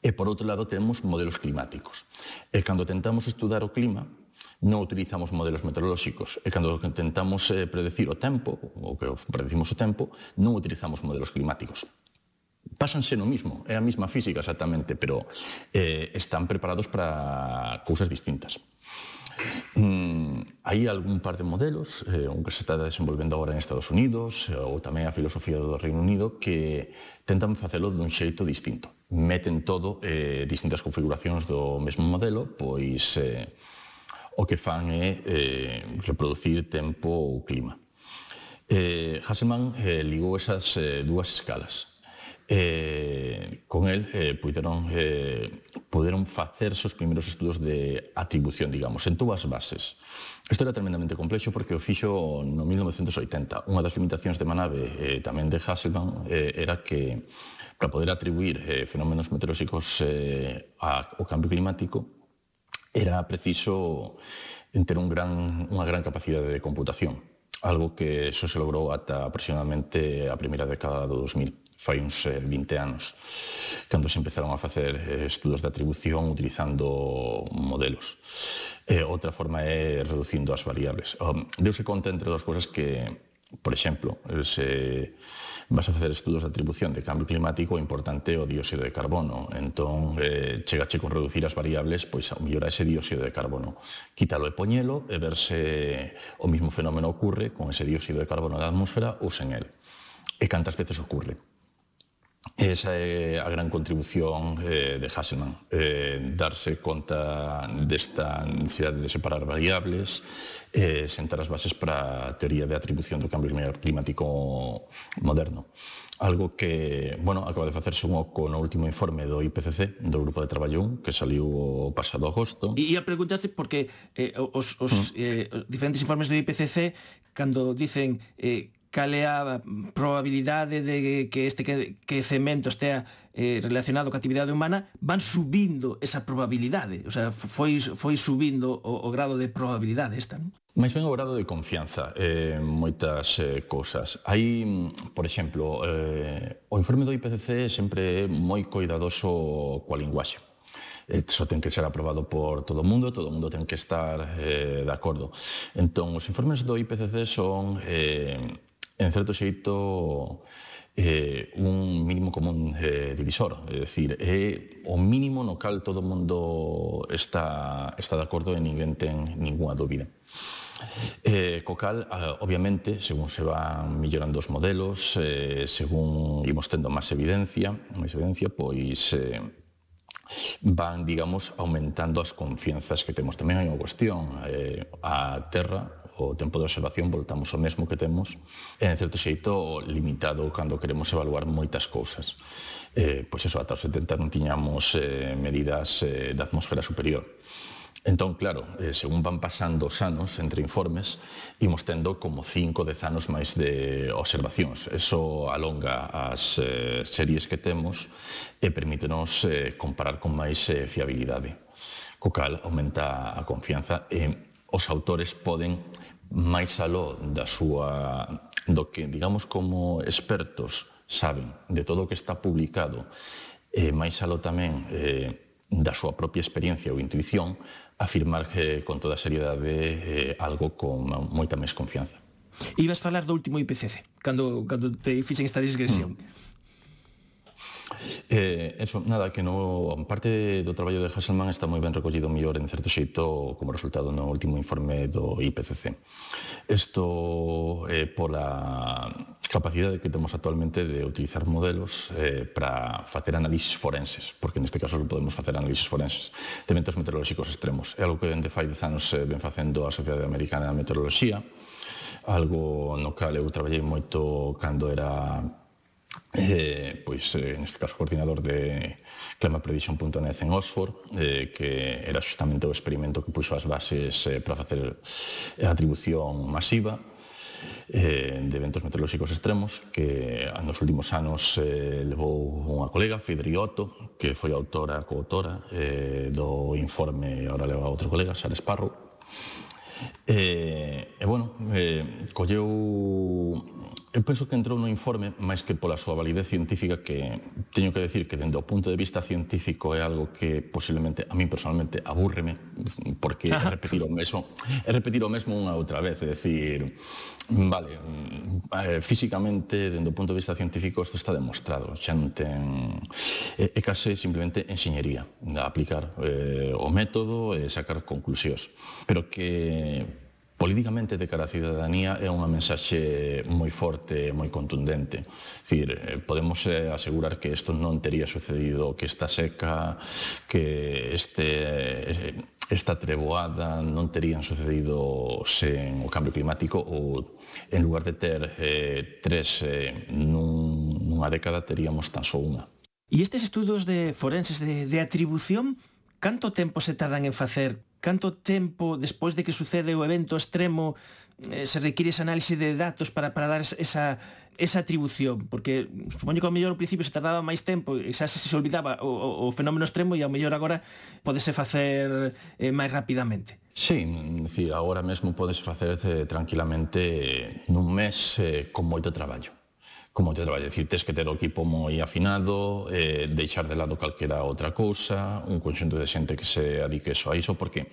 e por outro lado temos modelos climáticos. E cando tentamos estudar o clima, non utilizamos modelos meteorolóxicos e cando tentamos eh, predecir o tempo, ou que predecimos o tempo, non utilizamos modelos climáticos pásanse no mismo, é a mesma física exactamente, pero eh, están preparados para cousas distintas. Mm, hai algún par de modelos, eh, un que se está desenvolvendo agora en Estados Unidos, eh, ou tamén a filosofía do Reino Unido, que tentan facelo dun xeito distinto. Meten todo eh, distintas configuracións do mesmo modelo, pois eh, o que fan é eh, reproducir tempo ou clima. Eh, Hasselmann eh, ligou esas eh, dúas escalas, eh, con el eh, puderon, eh, puderon facerse os primeiros estudos de atribución, digamos, en todas as bases. Isto era tremendamente complexo porque o fixo no 1980. Unha das limitacións de Manabe eh, tamén de Hasselman eh, era que para poder atribuir eh, fenómenos meteorolóxicos eh, ao cambio climático era preciso eh, ter un gran, unha gran capacidade de computación algo que só se logrou ata aproximadamente a primeira década do 2000 fai uns eh, 20 anos, cando se empezaron a facer eh, estudos de atribución utilizando modelos. E outra forma é reducindo as variables. Deuse conta entre dúas cousas que, por exemplo, se vas a facer estudos de atribución de cambio climático importante o dióxido de carbono. Entón, eh, chegache con reducir as variables, pois ao mellor ese dióxido de carbono. Quítalo e poñelo e verse o mismo fenómeno ocurre con ese dióxido de carbono da atmosfera ou sen el. E cantas veces ocurre. Esa é a gran contribución eh, de Hasselmann, eh, darse conta desta necesidade de separar variables, eh, sentar as bases para a teoría de atribución do cambio climático moderno. Algo que, bueno, acaba de facerse un oco no último informe do IPCC, do Grupo de Traballo 1, que saliu o pasado agosto. E ia preguntarse porque eh, os, os mm. eh, os diferentes informes do IPCC, cando dicen eh, cal é a probabilidade de que este quecemento estea eh, relacionado ca actividade humana, van subindo esa probabilidade, o sea, foi, foi subindo o, o grado de probabilidade esta, non? Mais ben o grado de confianza eh, moitas eh, cousas. Hai, por exemplo, eh, o informe do IPCC sempre é moi coidadoso coa linguaxe eh, Eso ten que ser aprobado por todo o mundo, todo o mundo ten que estar eh, de acordo. Entón, os informes do IPCC son eh, en certo xeito eh, un mínimo común eh, divisor, é dicir, é o mínimo no cal todo o mundo está, está de acordo e ninguén ten ninguna dúbida. Eh, co cal, eh, obviamente, según se van millorando os modelos, eh, según imos tendo máis evidencia, máis evidencia, pois eh, van, digamos, aumentando as confianzas que temos. Tamén hai unha cuestión, eh, a Terra o tempo de observación voltamos ao mesmo que temos, en certo xeito limitado cando queremos evaluar moitas cousas. Eh, pois eso, ata os 70 non tiñamos eh, medidas eh, da atmosfera superior. Entón, claro, eh, según van pasando os anos entre informes, imos tendo como 5 ou 10 anos máis de observacións. Eso alonga as eh, series que temos e permítenos eh, comparar con máis eh, fiabilidade co cal aumenta a confianza e os autores poden máis aló da súa do que digamos como expertos saben de todo o que está publicado e máis aló tamén eh, da súa propia experiencia ou intuición afirmar que, con toda seriedade eh, algo con moita máis confianza. Ibas falar do último IPCC, cando, cando te fixen esta digresión. Mm. Eh, eso, nada, que no, parte do traballo de Hasselman está moi ben recollido mellor en certo xeito como resultado no último informe do IPCC. Isto eh, pola capacidade que temos actualmente de utilizar modelos eh, para facer análisis forenses, porque neste caso podemos facer análisis forenses de eventos meteorolóxicos extremos. É algo que dende fai 10 anos eh, ven facendo a Sociedade Americana de Meteoroloxía, algo no cal eu traballei moito cando era eh, pois, eh, neste caso, coordinador de climateprediction.net en Oxford, eh, que era justamente o experimento que puxo as bases eh, para facer a atribución masiva eh, de eventos meteorolóxicos extremos que nos últimos anos eh, levou unha colega, Fidriotto, que foi autora, coautora eh, do informe, ahora leva outro colega, Sara Esparro, E, eh, e eh, bueno, eh, colleu Eu penso que entrou no informe máis que pola súa validez científica que teño que decir que dende o punto de vista científico é algo que posiblemente a min personalmente abúrreme porque é repetir o mesmo é repetir o mesmo unha outra vez é decir, vale eh, físicamente dende o punto de vista científico isto está demostrado. Xa non ten é, é case simplemente enxeñería aplicar eh, o método e sacar conclusións pero que Políticamente de cara á cidadanía é unha mensaxe moi forte e moi contundente. Dicir, eh, podemos eh, asegurar que isto non tería sucedido, que esta seca, que este eh, esta treboada non terían sucedido sen o cambio climático ou en lugar de ter eh, tres eh, nun, nunha década teríamos tan só unha. E estes estudos de forenses de, de atribución Canto tempo se tardan en facer? Canto tempo despois de que sucede o evento extremo eh, se require ese análise de datos para, para dar esa, esa atribución? Porque supoño que ao mellor ao principio se tardaba máis tempo e xa se, se olvidaba o, o, o fenómeno extremo e ao mellor agora podese facer eh, máis rapidamente. Sí, dicir, agora mesmo podese facer eh, tranquilamente nun mes eh, con moito traballo como te vai decir, tes que ter o equipo moi afinado, eh, deixar de lado calquera outra cousa, un conxunto de xente que se adique só a iso, porque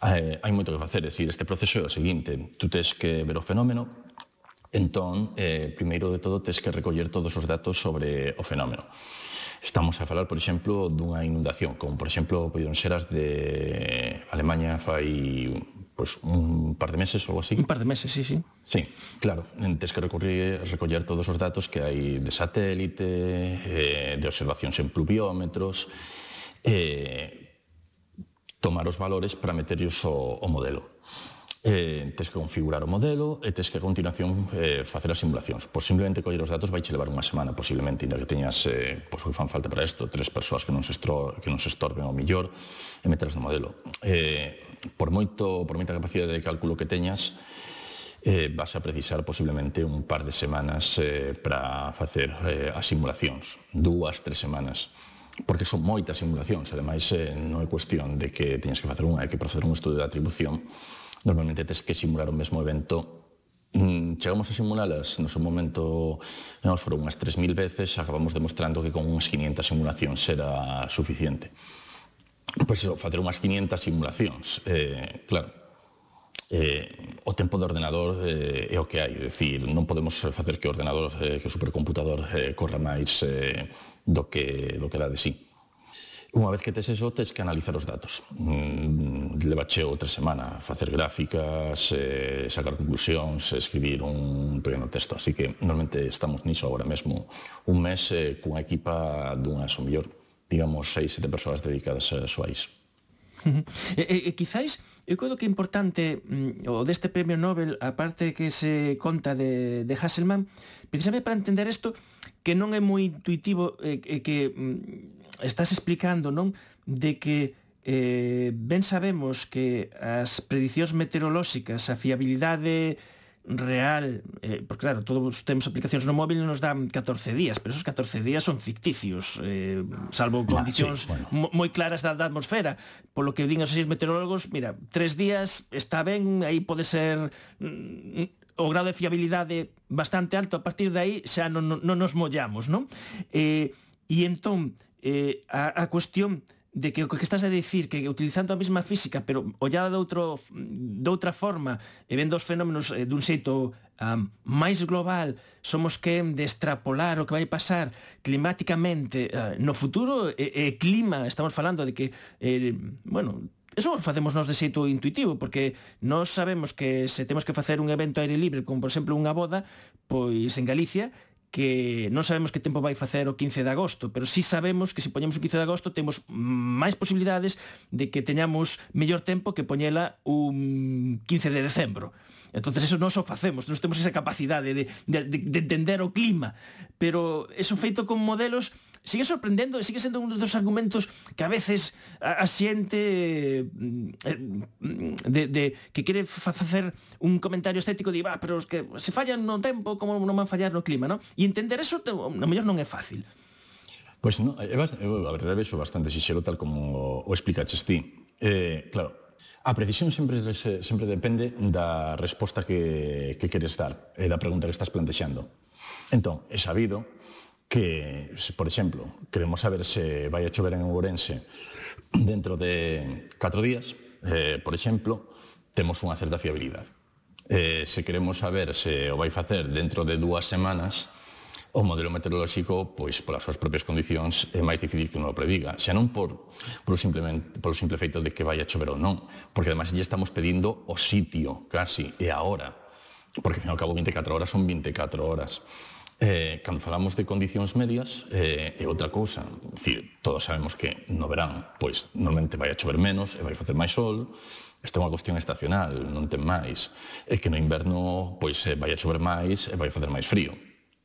eh, hai moito que facer, decir, este proceso é o seguinte, tú tes que ver o fenómeno, entón, eh, primeiro de todo, tes que recoller todos os datos sobre o fenómeno. Estamos a falar, por exemplo, dunha inundación, como por exemplo poderon ser as de Alemanha fai pois, un par de meses ou así. Un par de meses, sí, sí. Sí, claro. Tens que recorrer, recoller todos os datos que hai de satélite, eh, de observacións en pluviómetros, eh, tomar os valores para meterlos o, o modelo eh, tes que configurar o modelo e tes que a continuación eh, facer as simulacións. Pois simplemente coller os datos vai che levar unha semana, posiblemente, inda que teñas, eh, pois que fan falta para isto, tres persoas que non se, estro, que non se estorben ao millor e meteras no modelo. Eh, por moito, por moita capacidade de cálculo que teñas, eh, vas a precisar posiblemente un par de semanas eh, para facer eh, as simulacións, dúas, tres semanas porque son moitas simulacións, ademais eh, non é cuestión de que teñas que facer unha, é que para facer un estudo de atribución normalmente tes que simular o mesmo evento mm, chegamos a simulálas no seu momento nos foron unhas 3.000 veces acabamos demostrando que con unhas 500 simulacións era suficiente pois eso, facer unhas 500 simulacións eh, claro eh, o tempo do ordenador eh, é o que hai, é dicir, non podemos facer que o ordenador, eh, que o supercomputador eh, corra máis eh, do que do que dá de sí. Unha vez que tes eso, tes que analizar os datos. Mm, levache outra semana facer gráficas, eh, sacar conclusións, escribir un pequeno texto. Así que normalmente estamos niso agora mesmo. Un mes eh, cunha equipa dunhas, o mellor, digamos, seis, sete persoas dedicadas a só a iso. e, e, e quizáis eu creo que é importante mm, o deste premio Nobel, a parte que se conta de, de Hasselman, precisamente para entender isto, que non é moi intuitivo eh, que mm, estás explicando, non, de que eh, ben sabemos que as predicións meteorolóxicas, a fiabilidade real, eh, porque claro, todos temos aplicacións no móvil nos dan 14 días, pero esos 14 días son ficticios, eh, salvo condicións ah, sí, bueno. moi claras da, da atmosfera. Polo que din os seis meteorólogos, mira, tres días está ben, aí pode ser mm, o grado de fiabilidade bastante alto, a partir de aí xa non, non nos mollamos, non? Eh, e entón, eh, a, a cuestión de que o que estás a dicir que utilizando a mesma física pero ollada de outro de outra forma e vendo os fenómenos eh, dun xeito um, máis global somos que de extrapolar o que vai pasar climáticamente uh, no futuro e, e clima estamos falando de que eh, bueno Eso facemos nos de xeito intuitivo, porque nós sabemos que se temos que facer un evento aire libre, como por exemplo unha boda, pois en Galicia, que non sabemos que tempo vai facer o 15 de agosto, pero sí sabemos que se poñemos o 15 de agosto temos máis posibilidades de que teñamos mellor tempo que poñela un 15 de decembro entonces eso non só facemos, nos temos esa capacidade de, de, de, de entender o clima, pero eso feito con modelos sigue sorprendendo e sigue sendo un dos argumentos que a veces a, a xente mm, eh, de, de, que quere facer un comentario estético de, va, ah, pero os que se fallan no tempo, como non van fallar no clima, non? E entender eso, na mellor non é fácil. Pois non, é eu, a verdade, vexo bastante xixero tal como o explicaches ti. Eh, claro, A precisión sempre sempre depende da resposta que, que queres dar e da pregunta que estás plantexando. Entón, é sabido que, por exemplo, queremos saber se vai a chover en Ourense dentro de 4 días, eh, por exemplo, temos unha certa fiabilidade. Eh, se queremos saber se o vai facer dentro de dúas semanas, o modelo meteorolóxico, pois polas súas propias condicións é máis difícil que non o prediga, xa non por por simplemente polo simple feito de que vai a chover ou non, porque además lle estamos pedindo o sitio, casi, e a hora. Porque ao fin cabo 24 horas son 24 horas. Eh, cando falamos de condicións medias, eh, é outra cousa. Dicir, todos sabemos que no verán, pois, normalmente vai a chover menos e vai facer máis sol. Isto é unha cuestión estacional, non ten máis. E que no inverno, pois, eh, vai a chover máis e vai facer máis frío.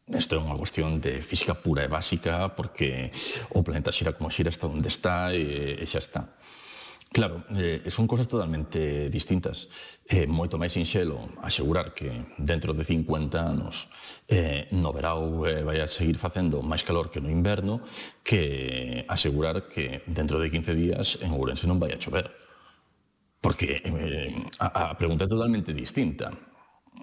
Isto é unha cuestión de física pura e básica porque o planeta xira como xira está onde está e, e xa está. Claro, eh, son cosas totalmente distintas. É eh, moito máis sinxelo asegurar que dentro de 50 anos eh, no verao eh, vai a seguir facendo máis calor que no inverno que asegurar que dentro de 15 días en Ourense non vai a chover. Porque eh, a, a pregunta é totalmente distinta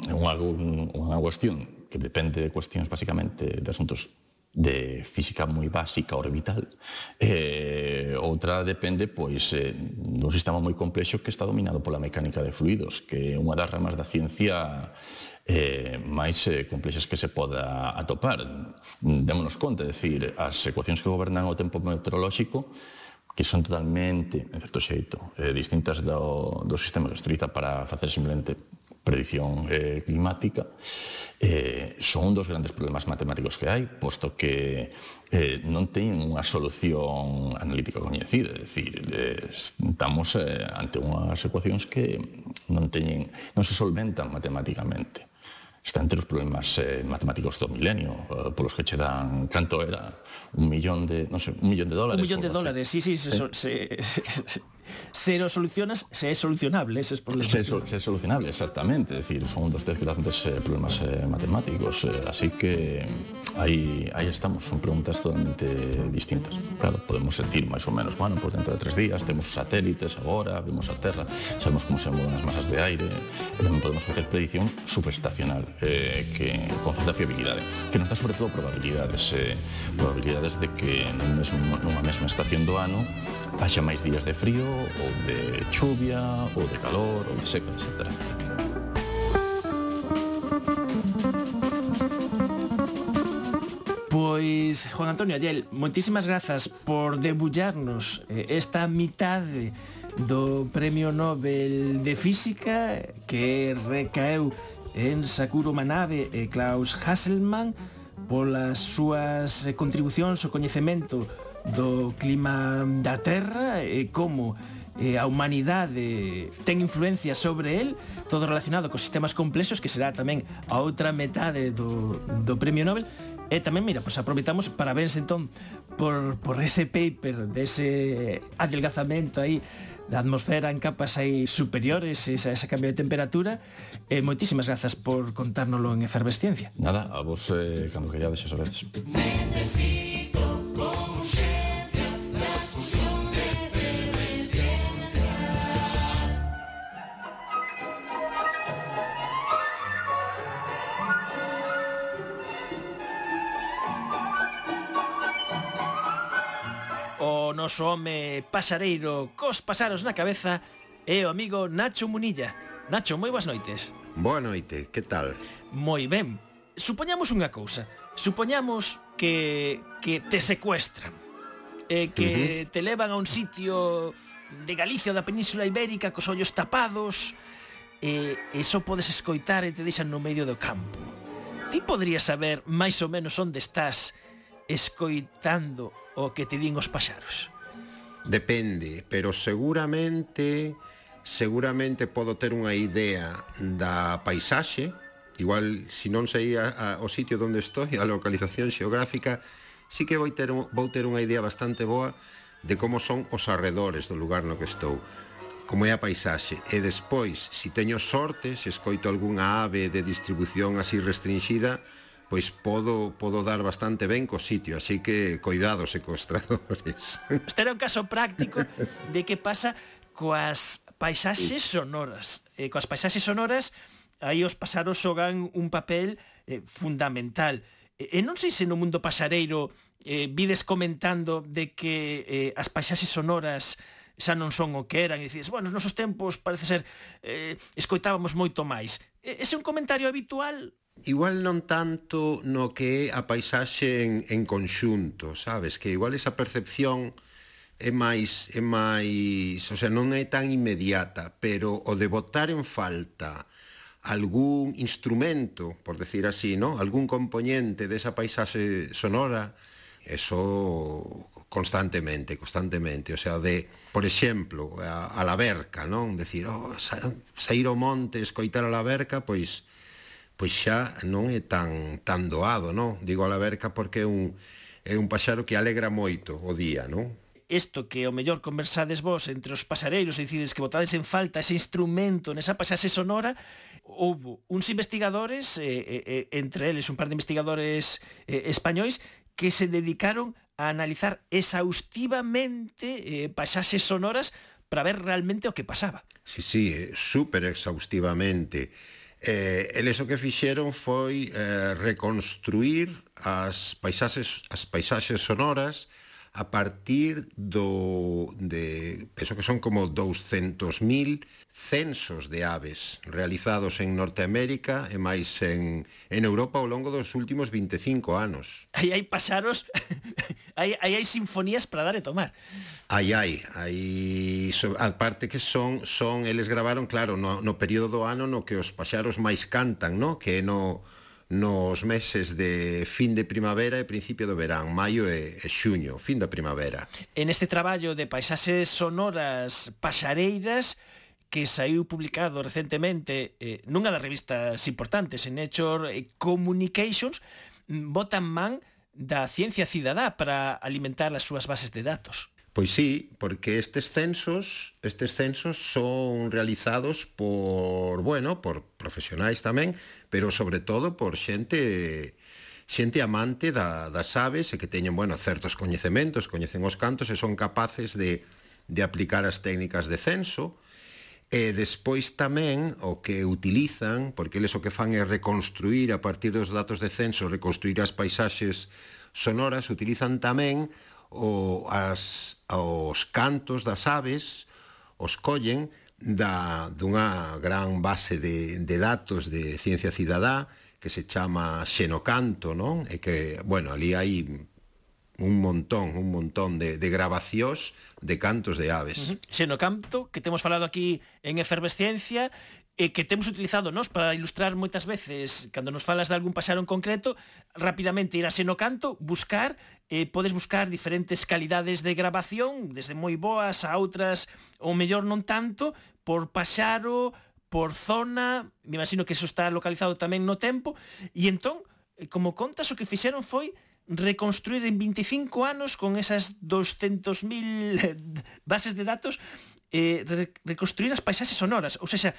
é unha, unha cuestión que depende de cuestións basicamente de asuntos de física moi básica orbital. Eh, outra depende pois eh, dun sistema moi complexo que está dominado pola mecánica de fluidos, que é unha das ramas da ciencia eh, máis eh, complexas que se poda atopar. Démonos conta, é dicir, as ecuacións que gobernan o tempo meteorolóxico que son totalmente, en certo xeito, eh, distintas do, do sistema que se utiliza para facer simplemente predición eh, climática eh, son dos grandes problemas matemáticos que hai posto que eh, non teñen unha solución analítica coñecida é dicir, eh, estamos eh, ante unhas ecuacións que non teñen non se solventan matemáticamente está entre os problemas eh, matemáticos do milenio, eh, polos que che dan canto era, un millón de, non sei, un millón de dólares. Un millón de dólares, sí, sí, se, eh? se, se, se, se lo solucionas, se é solucionable eses problemas. Se, sol- se é solucionable, exactamente. É dicir, son dos tres grandes eh, problemas eh, matemáticos. Eh, así que aí, aí estamos, son preguntas totalmente distintas. Claro, podemos decir máis ou menos, bueno, pues dentro de tres días temos satélites agora, vemos a Terra, sabemos como se moven as masas de aire, e tamén podemos facer predicción superestacional, eh, que con certa fiabilidade, que nos dá sobre todo probabilidades, eh, probabilidades de que nun mesmo, nunha mesma estación do ano haxa máis días de frío, ou de chuvia, ou de calor, ou de seca, etc. Pois, Juan Antonio Ayel, moitísimas grazas por debullarnos eh, esta mitade do Premio Nobel de Física que recaeu en Sakuro Manabe e Klaus Hasselmann polas súas contribucións ao coñecemento do clima da Terra e como eh, a humanidade ten influencia sobre el, todo relacionado cos sistemas complexos, que será tamén a outra metade do, do Premio Nobel, e tamén, mira, pois aproveitamos parabéns entón por, por ese paper dese de adelgazamento aí da atmosfera en capas aí superiores, esa, ese cambio de temperatura e moitísimas grazas por contárnoslo en Efervesciencia. Nada, a vos eh, cando que ya deixes sabedes. Necesito noso home pasareiro cos pasaros na cabeza é o amigo Nacho Munilla. Nacho, moi boas noites. Boa noite, que tal? Moi ben. Supoñamos unha cousa. Supoñamos que que te secuestran. E que uh -huh. te levan a un sitio de Galicia ou da Península Ibérica cos ollos tapados e, e só podes escoitar e te deixan no medio do campo. Ti poderías saber máis ou menos onde estás escoitando o que te din os paxaros? Depende, pero seguramente seguramente podo ter unha idea da paisaxe, igual se non sei a, a, o sitio onde estou e a localización xeográfica, sí que vou ter, vou ter unha idea bastante boa de como son os arredores do lugar no que estou como é a paisaxe. E despois, se teño sorte, se escoito algunha ave de distribución así restringida, pois podo, podo dar bastante ben co sitio, así que coidados e cos. Este era un caso práctico de que pasa coas paisaxes sonoras. Eh, coas paisaxes sonoras, aí os pasaros xogan un papel eh, fundamental. E, e non sei se no mundo pasareiro eh, vides comentando de que eh, as paisaxes sonoras xa non son o que eran e dices, bueno, nos nosos tempos parece ser eh, escoitábamos moito máis. E, ese é un comentario habitual igual non tanto no que é a paisaxe en, en conxunto, sabes? Que igual esa percepción é máis, é máis, o sea, non é tan inmediata, pero o de botar en falta algún instrumento, por decir así, ¿no? algún componente desa de paisaxe sonora, eso constantemente, constantemente, o sea, de, por exemplo, a, a la verca, non? Decir, oh, sa, sair ao monte, escoitar a la verca, pois pois xa non é tan tan doado, non? Digo a la verca porque é un é un paxaro que alegra moito o día, non? Isto que o mellor conversades vos entre os pasareiros e decides que botades en falta ese instrumento nesa pasaxe sonora, houve uns investigadores, eh, eh, entre eles un par de investigadores eh, españois, que se dedicaron a analizar exhaustivamente eh, pasaxes sonoras para ver realmente o que pasaba. Sí, sí, eh, super exhaustivamente. Eh, eles o que fixeron foi eh, reconstruir as paisaxes, as paisaxes sonoras a partir do de penso que son como 200.000 censos de aves realizados en Norteamérica e máis en, en Europa ao longo dos últimos 25 anos. Aí hai pasaros, aí, aí hai sinfonías para dar e tomar. Aí hai, aí so, aparte que son son eles gravaron, claro, no, no período do ano no que os paxaros máis cantan, no? Que no nos meses de fin de primavera e principio do verán, maio e, e xuño, fin da primavera. En este traballo de paisaxes sonoras paxareiras que saiu publicado recentemente eh, nunha das revistas importantes en Nature Communications, botan man da ciencia cidadá para alimentar as súas bases de datos. Pois sí, porque estes censos, estes censos son realizados por, bueno, por profesionais tamén, pero sobre todo por xente xente amante da, das aves e que teñen, bueno, certos coñecementos, coñecen os cantos e son capaces de, de aplicar as técnicas de censo. E despois tamén o que utilizan, porque eles o que fan é reconstruir a partir dos datos de censo, reconstruir as paisaxes sonoras, utilizan tamén o, as, os cantos das aves os collen da, dunha gran base de, de datos de ciencia cidadá que se chama Xenocanto, non? E que, bueno, ali hai un montón, un montón de, de grabacións de cantos de aves. Uh -huh. Xenocanto, que temos falado aquí en Efervesciencia e que temos utilizado nós para ilustrar moitas veces cando nos falas de algún pasaro en concreto rapidamente irase no canto buscar eh, podes buscar diferentes calidades de grabación desde moi boas a outras ou mellor non tanto por pasaro por zona me imagino que eso está localizado tamén no tempo e entón eh, como contas o que fixeron foi reconstruir en 25 anos con esas 200.000 bases de datos eh, reconstruir as paisaxes sonoras, ou seja,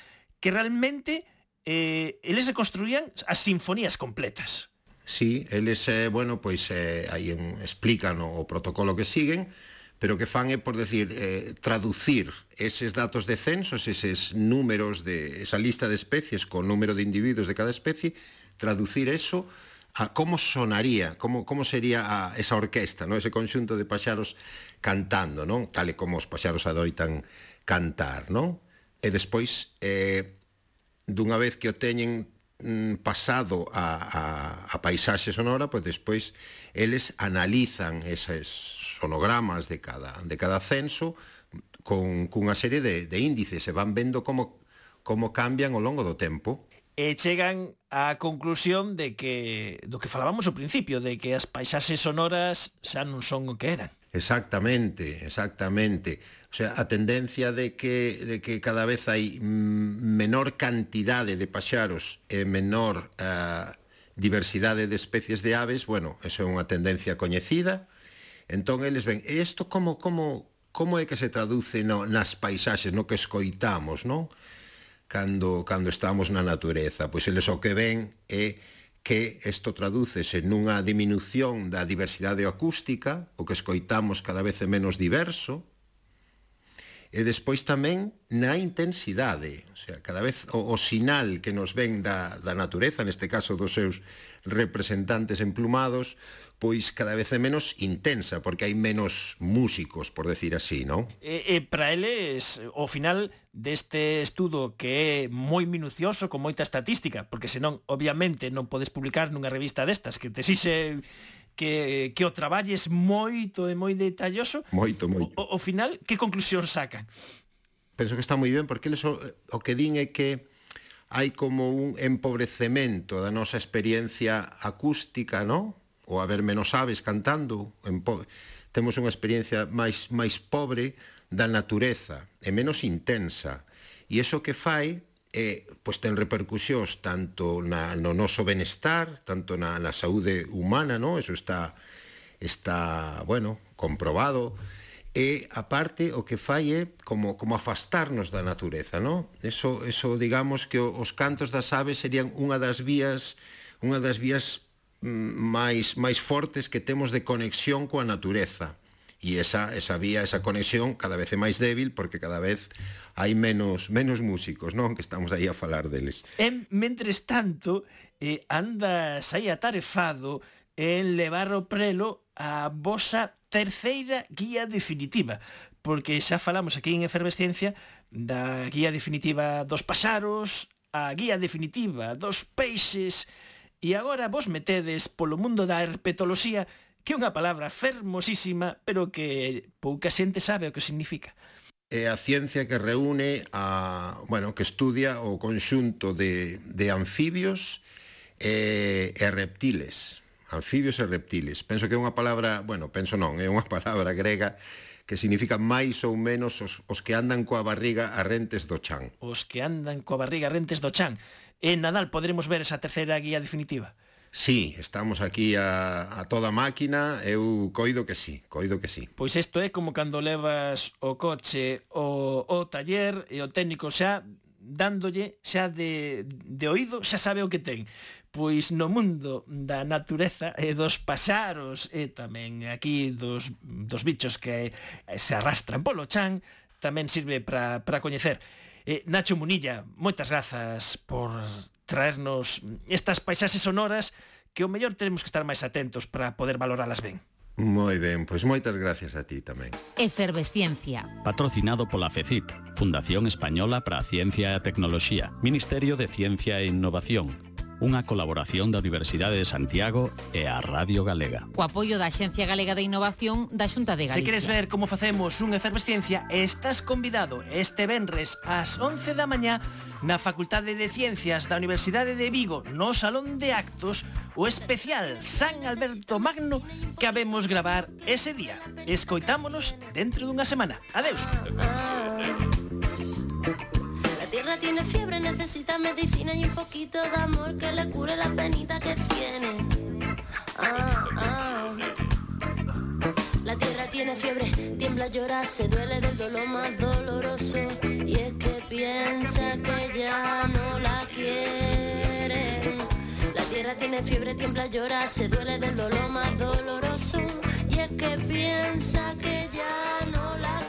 que realmente eh, eles reconstruían as sinfonías completas. Sí, eles, eh, bueno, pois eh, aí en, explican o, o protocolo que siguen, pero que fan é, por decir, eh, traducir eses datos de censos, eses números de esa lista de especies con número de individuos de cada especie, traducir eso a como sonaría, como, como sería a, esa orquesta, ¿no? ese conxunto de paxaros cantando, non? tal e como os paxaros adoitan cantar. Non? E despois eh, dunha vez que o teñen mm, pasado a, a, a paisaxe sonora, pois despois eles analizan eses sonogramas de cada, de cada censo con, cunha serie de, de índices e van vendo como, como cambian ao longo do tempo. E chegan á conclusión de que do que falábamos ao principio, de que as paisaxes sonoras xa non son o que eran. Exactamente, exactamente. O sea, a tendencia de que, de que cada vez hai menor cantidade de paxaros e menor uh, diversidade de especies de aves, bueno, eso é unha tendencia coñecida. Entón, eles ven, e isto como, como, como é que se traduce no, nas paisaxes, no que escoitamos, non? Cando, cando estamos na natureza. Pois eles o que ven é que isto tradúcese nunha diminución da diversidade acústica, o que escoitamos cada vez é menos diverso, e despois tamén na intensidade, o sea, cada vez o, o sinal que nos ven da, da natureza, neste caso dos seus representantes emplumados, pois cada vez é menos intensa, porque hai menos músicos, por decir así, non? E, e para eles, o final deste estudo que é moi minucioso, con moita estatística, porque senón, obviamente, non podes publicar nunha revista destas, que te xixe que, que o traballes moito e moi detalloso. Moito, moito. O, o final, que conclusión sacan? Penso que está moi ben, porque eles o, o que din é que hai como un empobrecemento da nosa experiencia acústica, non? ou haber menos aves cantando en po temos unha experiencia máis máis pobre da natureza e menos intensa e iso que fai eh, pois ten repercusións tanto na, no noso benestar, tanto na, na saúde humana, no? eso está, está bueno, comprobado, e aparte o que fai é como, como afastarnos da natureza, no? Eso, eso digamos que os cantos das aves serían unha das vías unha das vías Mm, máis, máis fortes que temos de conexión coa natureza e esa, esa vía, esa conexión cada vez é máis débil porque cada vez hai menos menos músicos, non? Que estamos aí a falar deles. En, mentres tanto, eh, anda aí atarefado en levar o prelo a vosa terceira guía definitiva porque xa falamos aquí en Efervesciencia da guía definitiva dos paxaros, a guía definitiva dos peixes, E agora vos metedes polo mundo da herpetoloxía, que é unha palabra fermosísima, pero que pouca xente sabe o que significa. É a ciencia que reúne a, bueno, que estudia o conxunto de, de anfibios e, e reptiles. Anfibios e reptiles. Penso que é unha palabra, bueno, penso non, é unha palabra grega que significa máis ou menos os, os que andan coa barriga a rentes do chan. Os que andan coa barriga a rentes do chan en Nadal poderemos ver esa terceira guía definitiva? Sí, estamos aquí a, a toda máquina, eu coido que sí, coido que sí. Pois isto é como cando levas o coche o, o taller e o técnico xa dándolle xa de, de oído, xa sabe o que ten. Pois no mundo da natureza e dos paxaros e tamén aquí dos, dos bichos que se arrastran polo chan, tamén sirve para coñecer. Eh, Nacho Munilla, moitas grazas por traernos estas paisaxes sonoras que o mellor temos que estar máis atentos para poder valoralas ben. Moi ben, pois moitas gracias a ti tamén. Efervesciencia. Patrocinado pola FECIT, Fundación Española para a Ciencia e a Tecnoloxía, Ministerio de Ciencia e Innovación, unha colaboración da Universidade de Santiago e a Radio Galega. Co apoio da Xencia Galega de Innovación da Xunta de Galicia. Se queres ver como facemos unha efervesciencia, estás convidado este venres ás 11 da mañá na Facultade de Ciencias da Universidade de Vigo, no Salón de Actos, o especial San Alberto Magno que habemos gravar ese día. Escoitámonos dentro dunha semana. Adeus. Tiene fiebre, necesita medicina y un poquito de amor que le cure la penita que tiene. Ah, ah. La tierra tiene fiebre, tiembla, llora, se duele del dolor más doloroso. Y es que piensa que ya no la quieren. La tierra tiene fiebre, tiembla, llora, se duele del dolor más doloroso. Y es que piensa que ya no la